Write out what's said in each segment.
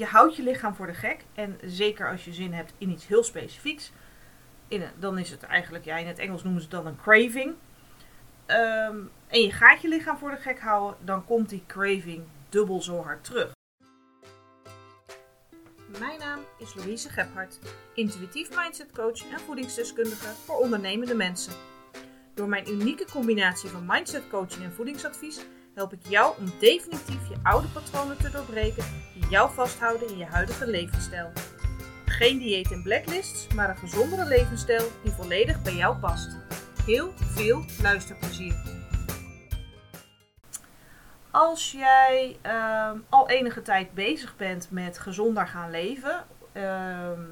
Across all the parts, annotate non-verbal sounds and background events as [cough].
Je houdt je lichaam voor de gek. En zeker als je zin hebt in iets heel specifieks. In dan is het eigenlijk, ja, in het Engels noemen ze dan een craving. Ehm, en je gaat je lichaam voor de gek houden, dan komt die craving dubbel zo hard terug. Mijn naam is Louise Gebhardt, intuïtief mindset coach en voedingsdeskundige voor ondernemende mensen. Door mijn unieke combinatie van mindset coaching en voedingsadvies help ik jou om definitief je oude patronen te doorbreken die jou vasthouden in je huidige levensstijl. Geen dieet en blacklists, maar een gezondere levensstijl die volledig bij jou past. Heel veel luisterplezier. Als jij ehm, al enige tijd bezig bent met gezonder gaan leven ehm,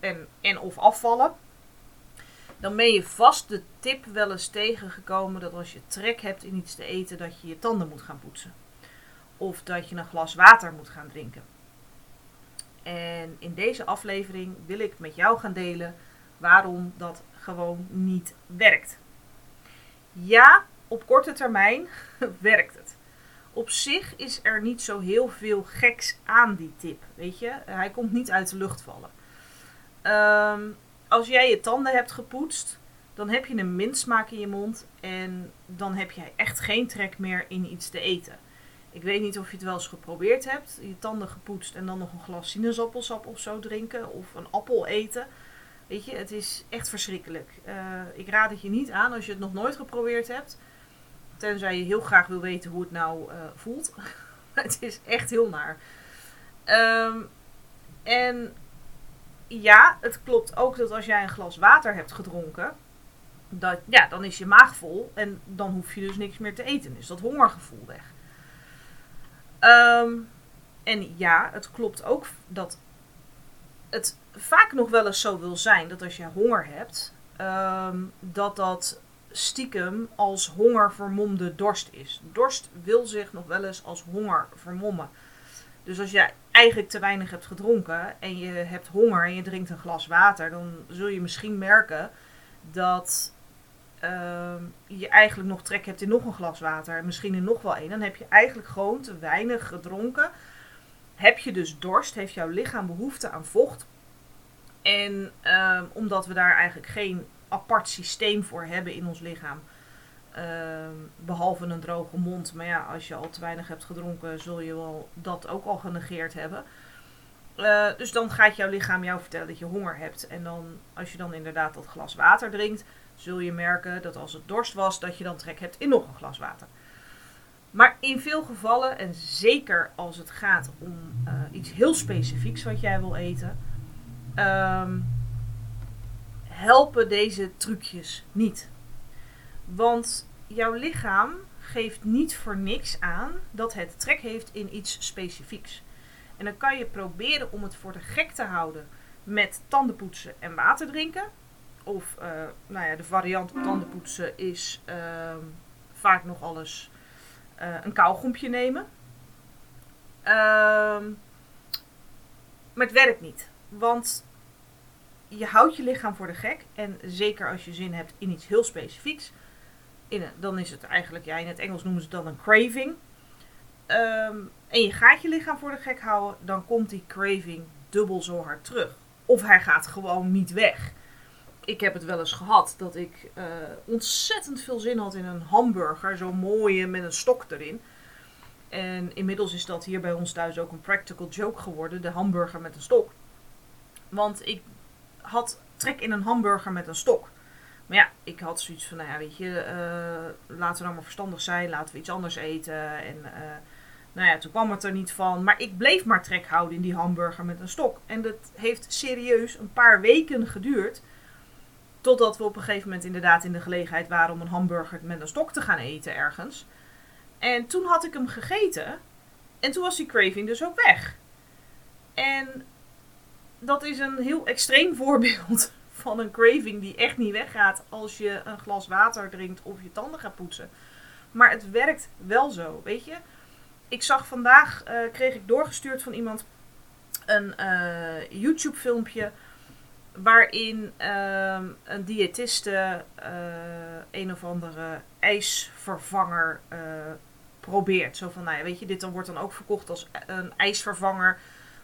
en, en of afvallen, dan ben je vast de tip wel eens tegengekomen dat als je trek hebt in iets te eten, dat je je tanden moet gaan poetsen. Of dat je een glas water moet gaan drinken. En in deze aflevering wil ik met jou gaan delen waarom dat gewoon niet werkt. Ja, op korte termijn [laughs] werkt het. Op zich is er niet zo heel veel geks aan die tip, weet je. Hij komt niet uit de lucht vallen. Um, als jij je tanden hebt gepoetst, dan heb je een mintsmaak in je mond en dan heb je echt geen trek meer in iets te eten. Ik weet niet of je het wel eens geprobeerd hebt, je tanden gepoetst en dan nog een glas sinaasappelsap of zo drinken of een appel eten. Weet je, het is echt verschrikkelijk. Uh, ik raad het je niet aan als je het nog nooit geprobeerd hebt. Tenzij je heel graag wil weten hoe het nou uh, voelt. [laughs] het is echt heel naar. Um, en ja, het klopt ook dat als jij een glas water hebt gedronken, dat, ja, dan is je maag vol en dan hoef je dus niks meer te eten. Is dat hongergevoel weg. Um, en ja, het klopt ook dat het vaak nog wel eens zo wil zijn dat als je honger hebt, um, dat dat stiekem als honger vermomde dorst is. Dorst wil zich nog wel eens als honger vermommen. Dus als jij eigenlijk te weinig hebt gedronken en je hebt honger en je drinkt een glas water, dan zul je misschien merken dat uh, je eigenlijk nog trek hebt in nog een glas water en misschien in nog wel één. Dan heb je eigenlijk gewoon te weinig gedronken. Heb je dus dorst, heeft jouw lichaam behoefte aan vocht. En uh, omdat we daar eigenlijk geen apart systeem voor hebben in ons lichaam, Ehm, behalve een droge mond. Maar ja, als je al te weinig hebt gedronken, zul je wel dat ook al genegeerd hebben. Uh, dus dan gaat jouw lichaam jou vertellen dat je honger hebt. En dan, als je dan inderdaad dat glas water drinkt, zul je merken dat als het dorst was, dat je dan trek hebt in nog een glas water. Maar in veel gevallen, en zeker als het gaat om uh, iets heel specifieks wat jij wil eten, um, helpen deze trucjes niet. Want jouw lichaam geeft niet voor niks aan dat het trek heeft in iets specifieks. En dan kan je proberen om het voor de gek te houden met tandenpoetsen en water drinken. Of uh, nou ja, de variant op tandenpoetsen is uh, vaak nog alles uh, een kauwgompje nemen. Ehm, maar het werkt niet. Want je houdt je lichaam voor de gek. En zeker als je zin hebt in iets heel specifieks dan is het eigenlijk, ja, in het Engels noemen ze dan een craving. Um, en je gaat je lichaam voor de gek houden, dan komt die craving dubbel zo hard terug. Of hij gaat gewoon niet weg. Ik heb het wel eens gehad dat ik uh, ontzettend veel zin had in een hamburger, zo'n mooie met een stok erin. En inmiddels is dat hier bij ons thuis ook een practical joke geworden, de hamburger met een stok. Want ik had trek in een hamburger met een stok. Maar ja, ik had zoiets van, nou ja, weet je, uh, laten we nou maar verstandig zijn, laten we iets anders eten. En uh, nou ja, toen kwam het er niet van. Maar ik bleef maar trek houden in die hamburger met een stok. En dat heeft serieus een paar weken geduurd. Totdat we op een gegeven moment inderdaad in de gelegenheid waren om een hamburger met een stok te gaan eten ergens. En toen had ik hem gegeten. En toen was die craving dus ook weg. En dat is een heel extreem [laughs] voorbeeld van een craving die echt niet weggaat als je een glas water drinkt of je tanden gaat poetsen. Maar het werkt wel zo, weet je. Ik zag vandaag, uh, kreeg ik doorgestuurd van iemand een uh, YouTube filmpje waarin uh, een diëtiste uh, een of andere ijsvervanger probeert. Zo van, nou ja, weet je, dit dan wordt dan ook verkocht als een ijsvervanger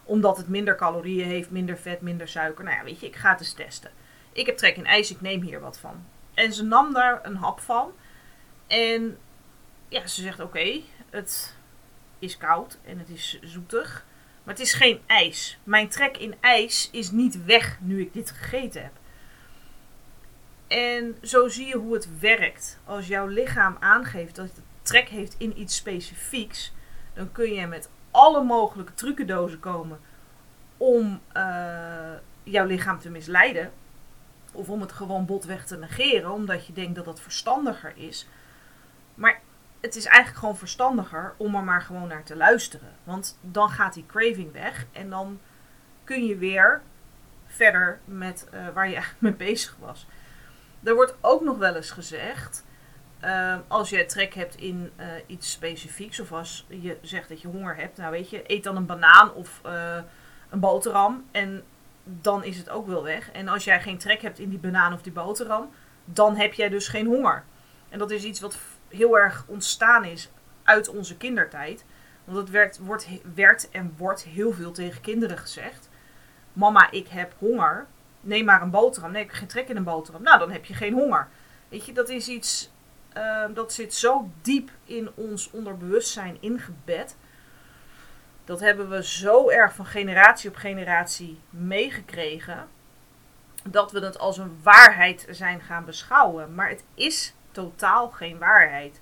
Omdat het minder calorieën heeft, minder vet, minder suiker. Nou ja, weet je, ik ga het eens testen. Ik heb trek in ijs, ik neem hier wat van. En ze nam daar een hap van. En ja, ze zegt oké, het is koud en het is zoetig. Maar het is geen ijs. Mijn trek in ijs is niet weg nu ik dit gegeten heb. En zo zie je hoe het werkt. Als jouw lichaam aangeeft dat het trek heeft in iets specifieks, dan kun je met alle mogelijke trucendozen komen om uh, jouw lichaam te misleiden. Of om het gewoon botweg te negeren, omdat je denkt dat dat verstandiger is. Maar het is eigenlijk gewoon verstandiger om er maar gewoon naar te luisteren. Want dan gaat die craving weg en dan kun je weer verder met uh, waar je mee bezig was. Er wordt ook nog wel eens gezegd, uh, als je trek hebt in uh, iets specifieks, of als je zegt dat je honger hebt, nou weet je, eet dan een banaan of een boterham en dan is het ook wel weg. En als jij geen trek hebt in die banaan of die boterham, dan heb jij dus geen honger. En dat is iets wat heel erg ontstaan is uit onze kindertijd. Want het werd, wordt, werd en wordt heel veel tegen kinderen gezegd. Mama, ik heb honger. Neem maar een boterham. Nee, ik heb geen trek in een boterham. Nou, dan heb je geen honger. Weet je, dat is iets... Uh, dat zit zo diep in ons onderbewustzijn ingebed. Dat hebben we zo erg van generatie op generatie meegekregen. Dat we het als een waarheid zijn gaan beschouwen. Maar het is totaal geen waarheid.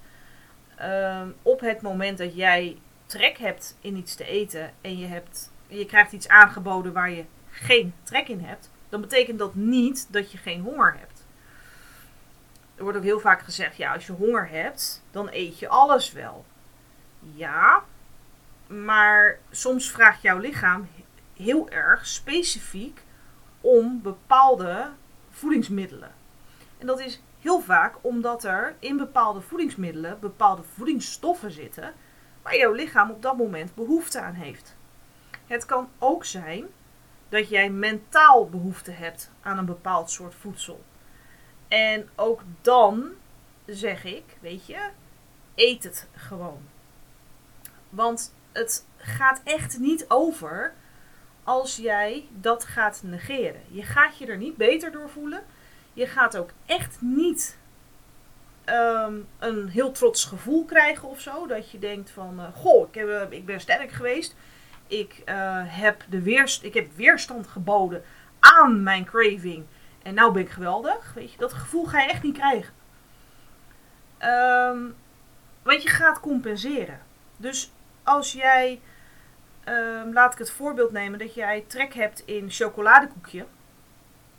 Uh, op het moment dat jij trek hebt in iets te eten en je, hebt, je krijgt iets aangeboden waar je geen trek in hebt, dan betekent dat niet dat je geen honger hebt. Er wordt ook heel vaak gezegd, ja, als je honger hebt, dan eet je alles wel. Ja, maar soms vraagt jouw lichaam heel erg specifiek om bepaalde voedingsmiddelen. En dat is heel vaak omdat er in bepaalde voedingsmiddelen bepaalde voedingsstoffen zitten waar jouw lichaam op dat moment behoefte aan heeft. Het kan ook zijn dat jij mentaal behoefte hebt aan een bepaald soort voedsel. En ook dan zeg ik, weet je, eet het gewoon. Want het gaat echt niet over als jij dat gaat negeren. Je gaat je er niet beter door voelen. Je gaat ook echt niet ehm, een heel trots gevoel krijgen of zo. Dat je denkt van, uh, goh, ik, heb, uh, ik ben sterk geweest. Ik, uh, heb de weerst ik heb weerstand geboden aan mijn craving. En nou ben ik geweldig. Weet je, dat gevoel ga je echt niet krijgen. Um, want je gaat compenseren. Dus als jij, um, laat ik het voorbeeld nemen, dat jij trek hebt in chocoladekoekje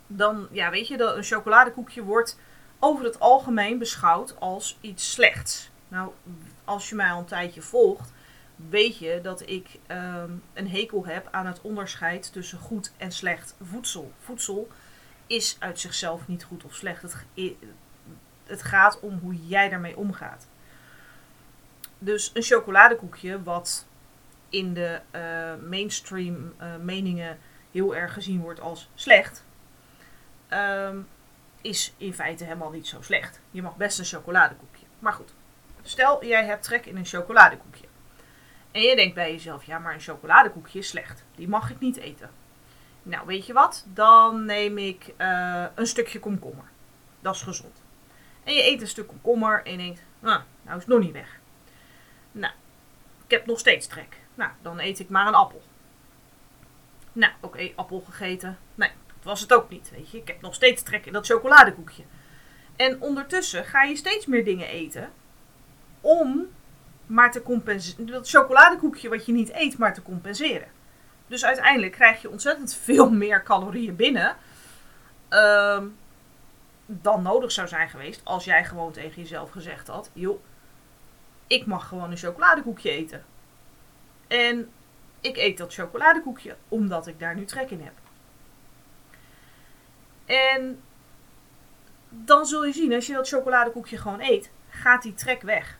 dan, ja, weet je, dat een chocoladekoekje wordt over het algemeen beschouwd als iets slechts. Nou, als je mij al een tijdje volgt, weet je dat ik um, een hekel heb aan het onderscheid tussen goed en slecht voedsel. Voedsel is uit zichzelf niet goed of slecht. Het, het gaat om hoe jij daarmee omgaat. Dus een chocoladekoekje, wat in de uh, mainstream uh, meningen heel erg gezien wordt als slecht, um, is in feite helemaal niet zo slecht. Je mag best een chocoladekoekje. Maar goed, stel jij hebt trek in een chocoladekoekje. En je denkt bij jezelf, ja, maar een chocoladekoekje is slecht. Die mag ik niet eten. Nou, weet je wat? Dan neem ik uh, een stukje komkommer. Dat is gezond. En je eet een stuk komkommer en je denkt, nou, nou is het nog niet weg. Nou, ik heb nog steeds trek. Nou, dan eet ik maar een appel. Nou, oké, okay, appel gegeten. Nee, was het ook niet. Weet je, ik heb nog steeds trek in dat chocoladekoekje. En ondertussen ga je steeds meer dingen eten om maar te compenseren. Dat chocoladekoekje wat je niet eet, maar te compenseren. Dus uiteindelijk krijg je ontzettend veel [laughs] meer calorieën binnen. Uh, dan nodig zou zijn geweest als jij gewoon tegen jezelf gezegd had: joh, ik mag gewoon een chocoladekoekje eten. En ik eet dat chocoladekoekje omdat ik daar nu trek in heb. En dan zul je zien, als je dat chocoladekoekje gewoon eet, gaat die trek weg.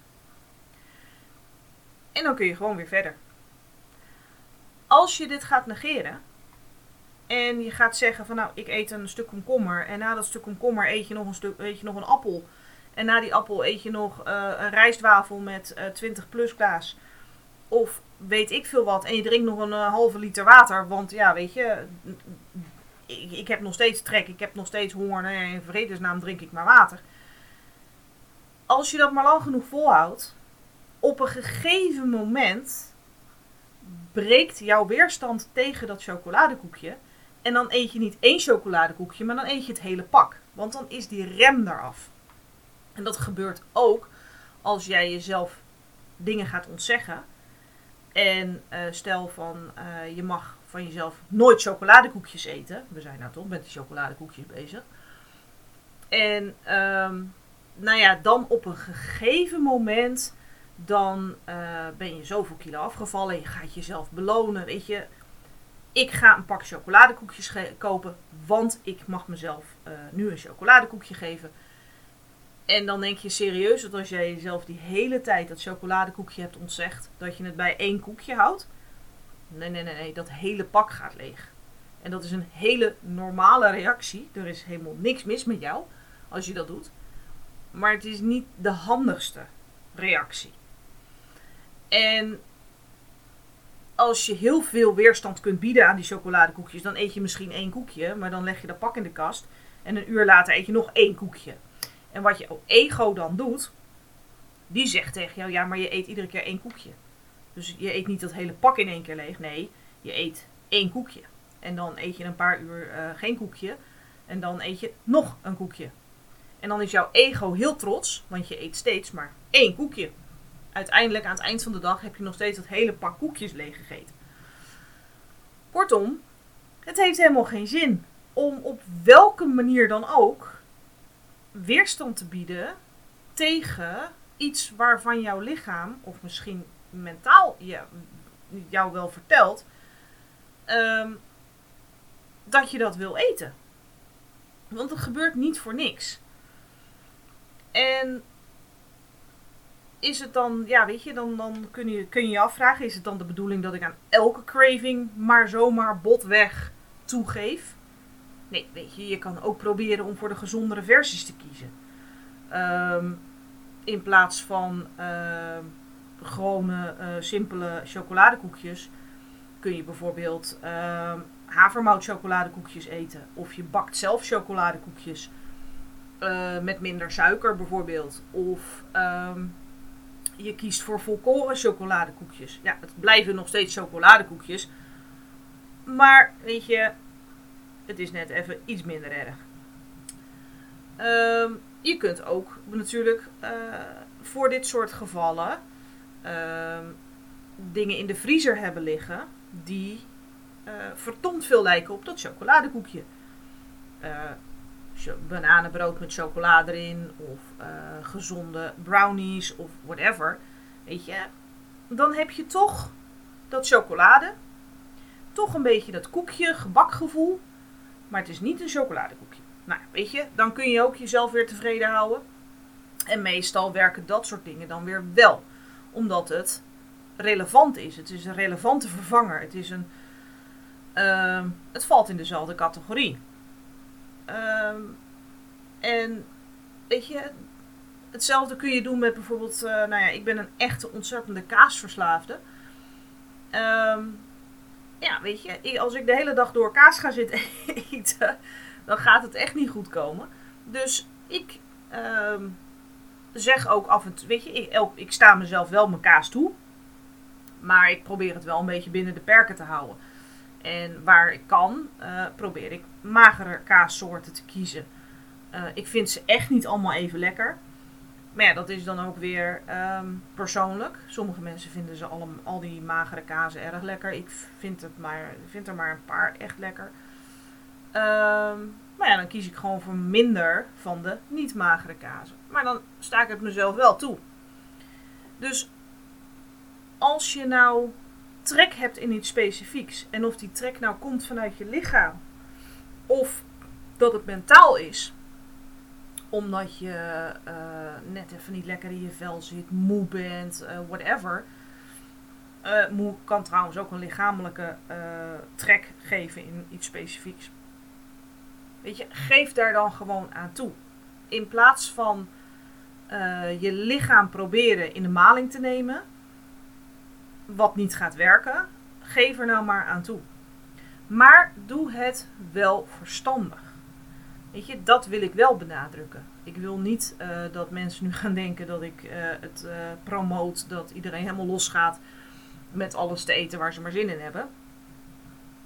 En dan kun je gewoon weer verder. Als je dit gaat negeren en je gaat zeggen van nou, ik eet een stuk komkommer en na dat stuk komkommer eet je nog een, stuk, eet je nog een appel. En na die appel eet je nog uh, een rijstwafel met uh, 20 plus kaas. Of weet ik veel wat. En je drinkt nog een eh, halve liter water. Want ja, weet je, ik, ik heb nog steeds trek. Ik heb nog steeds honger. Nou ja, in vredesnaam drink ik maar water. Als je dat maar lang genoeg volhoudt. Op een gegeven moment breekt jouw weerstand tegen dat chocoladekoekje. En dan eet je niet één chocoladekoekje, maar dan eet je het hele pak. Want dan is die rem eraf. En dat gebeurt ook als jij jezelf dingen gaat ontzeggen. En eh, stel van eh, je mag van jezelf nooit chocoladekoekjes eten. We zijn nou toch met die chocoladekoekjes bezig. En ehm, nou ja, dan op een gegeven moment dan uh, ben je zoveel kilo afgevallen. Je gaat jezelf belonen. Weet je, ik ga een pak chocoladekoekjes kopen, want ik mag mezelf nu een chocoladekoekje geven. En dan denk je serieus dat als jij jezelf die hele tijd dat chocoladekoekje hebt ontzegd, dat je het bij één koekje houdt? Nee, nee, nee, nee, dat hele pak gaat leeg. En dat is een hele normale reactie. Er is helemaal niks mis met jou als je dat doet. Maar het is niet de handigste reactie. En als je heel veel weerstand kunt bieden aan die chocoladekoekjes, dan eet je misschien één koekje, maar dan leg je dat pak in de kast. En een uur later eet je nog één koekje. En wat je ego dan doet, die zegt tegen jou: ja, maar je eet iedere keer één koekje. Dus je eet niet dat hele pak in één keer leeg. Nee, je eet één koekje. En dan eet je een paar uur uh, geen koekje. En dan eet je nog een koekje. En dan is jouw ego heel trots, want je eet steeds maar één koekje uiteindelijk aan het eind van de dag heb je nog steeds dat hele pak koekjes leeggegeten. Kortom, het heeft helemaal geen zin om op welke manier dan ook weerstand te bieden tegen iets waarvan jouw lichaam, of misschien mentaal je, jou wel vertelt, ehm, dat je dat wil eten. Want het gebeurt niet voor niks. En is het dan, ja, weet je, dan, dan kun, je, kun je je afvragen: is het dan de bedoeling dat ik aan elke craving maar zomaar botweg toegeef? Nee, weet je, je kan ook proberen om voor de gezondere versies te kiezen. Ehm, in plaats van uh, gewone, uh, simpele chocoladekoekjes, kun je bijvoorbeeld uh, havermout chocoladekoekjes eten. Of je bakt zelf chocoladekoekjes eh, met minder suiker bijvoorbeeld. Of je kiest voor volkoren chocoladekoekjes. Ja, het blijven nog steeds chocoladekoekjes. Maar weet je, het is net even iets minder erg. Ehm, je kunt ook natuurlijk uh, voor dit soort gevallen uh, dingen in de vriezer hebben liggen die uh, veel lijken op dat chocoladekoekje. Uh, bananenbrood met chocolade erin of gezonde brownies of whatever. Weet je, dan heb je toch dat chocolade, toch een beetje dat koekje, gebakgevoel, maar het is niet een chocoladekoekje. Nou, weet je, dan kun je ook jezelf weer tevreden houden. En meestal werken dat soort dingen dan weer wel, omdat het relevant is. Het is een relevante vervanger. Het is een. Uh, het valt in dezelfde categorie. Um, en weet je, hetzelfde kun je doen met bijvoorbeeld, uh, nou ja, ik ben een echte ontzettende kaasverslaafde. Um, ja, weet je, als ik de hele dag door kaas ga zitten [laughs] eten, dan gaat het echt niet goed komen. Dus ik um, zeg ook af en toe, weet je, ik, ik sta mezelf wel mijn kaas toe. Maar ik probeer het wel een beetje binnen de perken te houden. En waar ik kan, uh, probeer ik magere kaassoorten te kiezen. Uh, ik vind ze echt niet allemaal even lekker. Maar ja, dat is dan ook weer um, persoonlijk. Sommige mensen vinden ze al, al die magere kazen erg lekker. Ik vind, het maar, vind er maar een paar echt lekker. Um, maar ja, dan kies ik gewoon voor minder van de niet magere kazen. Maar dan sta ik het mezelf wel toe. Dus als je nou trek hebt in iets specifieks. En of die trek nou komt vanuit je lichaam. Of dat het mentaal is. Omdat je uh, net even niet lekker in je vel zit, moe bent, uh, whatever. Uh, moe kan trouwens ook een lichamelijke trek geven in iets specifieks. Weet je, geef daar dan gewoon aan toe. In plaats van je lichaam proberen in de maling te nemen wat niet gaat werken, geef er nou maar aan toe. Maar doe het wel verstandig. Weet je, dat wil ik wel benadrukken. Ik wil niet uh, dat mensen nu gaan denken dat ik uh, het uh, promoot, dat iedereen helemaal losgaat met alles te eten waar ze maar zin in hebben.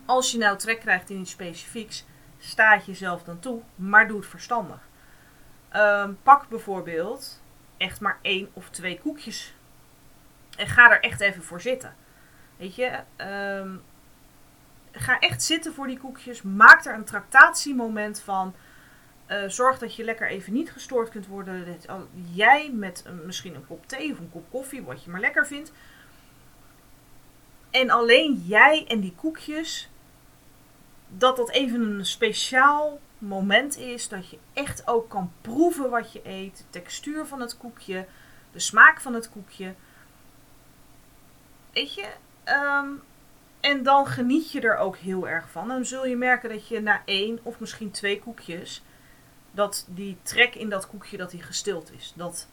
Als je nou trek krijgt in iets specifieks, sta jezelf dan toe, maar doe het verstandig. Um, pak bijvoorbeeld echt maar één of twee koekjes. En ga er echt even voor zitten. Weet je, um, ga echt zitten voor die koekjes. Maak er een tractatiemoment van. Uh, zorg dat je lekker even niet gestoord kunt worden. Dat jij met een, misschien een kop thee of een kop koffie, wat je maar lekker vindt. En alleen jij en die koekjes. Dat dat even een speciaal moment is. Dat je echt ook kan proeven wat je eet. De textuur van het koekje. De smaak van het koekje. Weet je, um, en dan geniet je er ook heel erg van. Dan zul je merken dat je na één of misschien twee koekjes, dat die trek in dat koekje dat die gestild is. Dat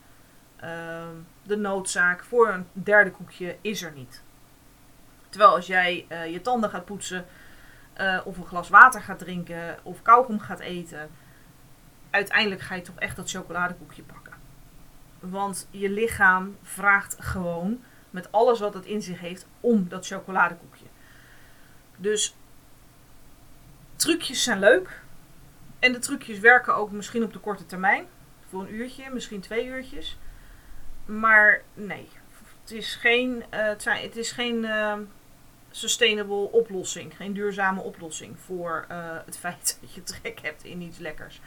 uh, de noodzaak voor een derde koekje is er niet. Terwijl als jij uh, je tanden gaat poetsen, uh, of een glas water gaat drinken, of kauwgom gaat eten, uiteindelijk ga je toch echt dat chocoladekoekje pakken. Want je lichaam vraagt gewoon met alles wat het in zich heeft om dat chocoladekoekje. Dus trucjes zijn leuk. En de trucjes werken ook misschien op de korte termijn. Voor een uurtje, misschien twee uurtjes. Maar nee, het is geen, uh, het, zijn, het is geen uh, sustainable oplossing. Geen duurzame oplossing voor uh, het [laughs] feit dat je trek hebt in iets lekkers.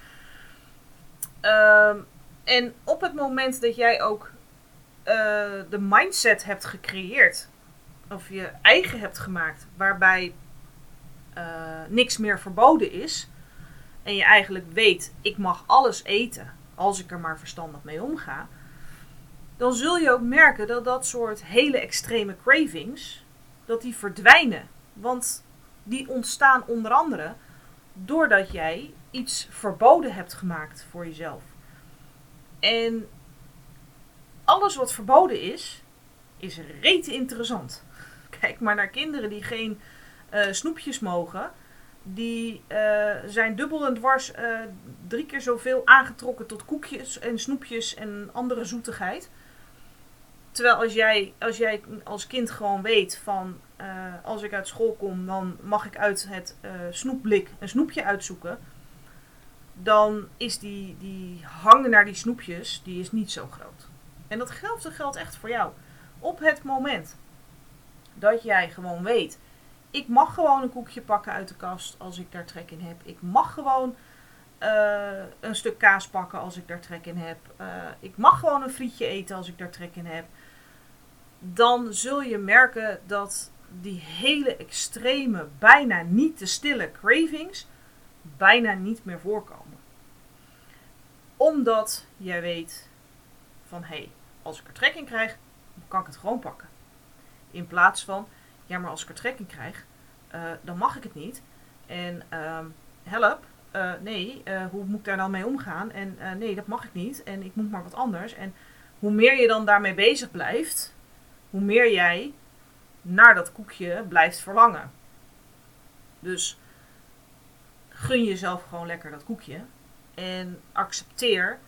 Ehm, en op het moment dat jij ook de mindset hebt gecreëerd of je eigen hebt gemaakt, waarbij niks meer verboden is. En je eigenlijk weet, ik mag alles eten als ik er maar verstandig mee omga. Dan zul je ook merken dat dat soort hele extreme cravings, dat die verdwijnen. Want die ontstaan onder andere doordat jij iets verboden hebt gemaakt voor jezelf. En alles wat verboden is, is rete interessant. [laughs] Kijk maar naar kinderen die geen uh, snoepjes mogen. Die uh, zijn dubbel en dwars uh, drie keer zoveel aangetrokken tot koekjes en snoepjes en andere zoetigheid. Terwijl als jij als, jij als kind gewoon weet van als ik uit school kom, dan mag ik uit het snoepblik een snoepje uitzoeken. Dan is die, die hang naar die snoepjes, die is niet zo groot. En dat geldt, dat geldt echt voor jou. Op het moment dat jij gewoon weet. Ik mag gewoon een koekje pakken uit de kast als ik daar trek in heb. Ik mag gewoon uh, een stuk kaas pakken als ik daar trek in heb. Uh, ik mag gewoon een frietje eten als ik daar trek in heb. Dan zul je merken dat die hele extreme, bijna niet te stille cravings bijna niet meer voorkomen. Omdat jij weet van hé, hey, als ik er trek in krijg, kan ik het gewoon pakken. In plaats van, ja, maar als ik er trek in krijg, uh, dan mag ik het niet. En uh, help, uh, nee, uh, hoe moet ik daar dan mee omgaan? En nee, dat mag ik niet. En ik moet maar wat anders. En hoe meer je dan daarmee bezig blijft, hoe meer jij naar dat koekje blijft verlangen. Dus gun jezelf gewoon lekker dat koekje. En accepteer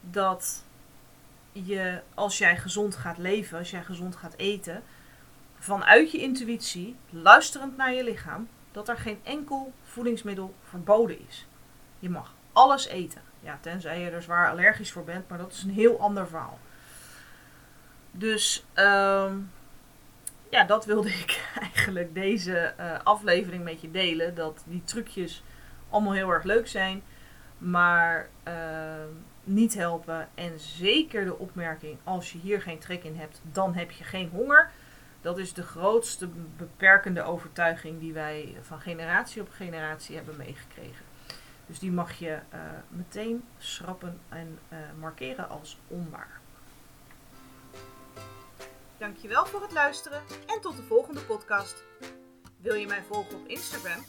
dat je, als jij gezond gaat leven, als jij gezond gaat eten, vanuit je intuïtie, luisterend naar je lichaam, dat er geen enkel voedingsmiddel verboden is. Je mag alles eten. Ja, tenzij je er zwaar allergisch voor bent, maar dat is een heel ander verhaal. Dus um, ja, dat wilde [laughs] ik eigenlijk deze uh, aflevering met je delen. Dat die trucjes allemaal heel erg leuk zijn, maar uh, niet helpen. En zeker de opmerking: als je hier geen trek in hebt, dan heb je geen honger. Dat is de grootste beperkende overtuiging die wij van generatie op generatie hebben meegekregen. Dus die mag je uh, meteen schrappen en uh, markeren als onwaar. Dankjewel voor het luisteren en tot de volgende podcast. Wil je mij volgen op Instagram?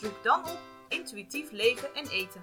Zoek dan op intuïtief leven en eten.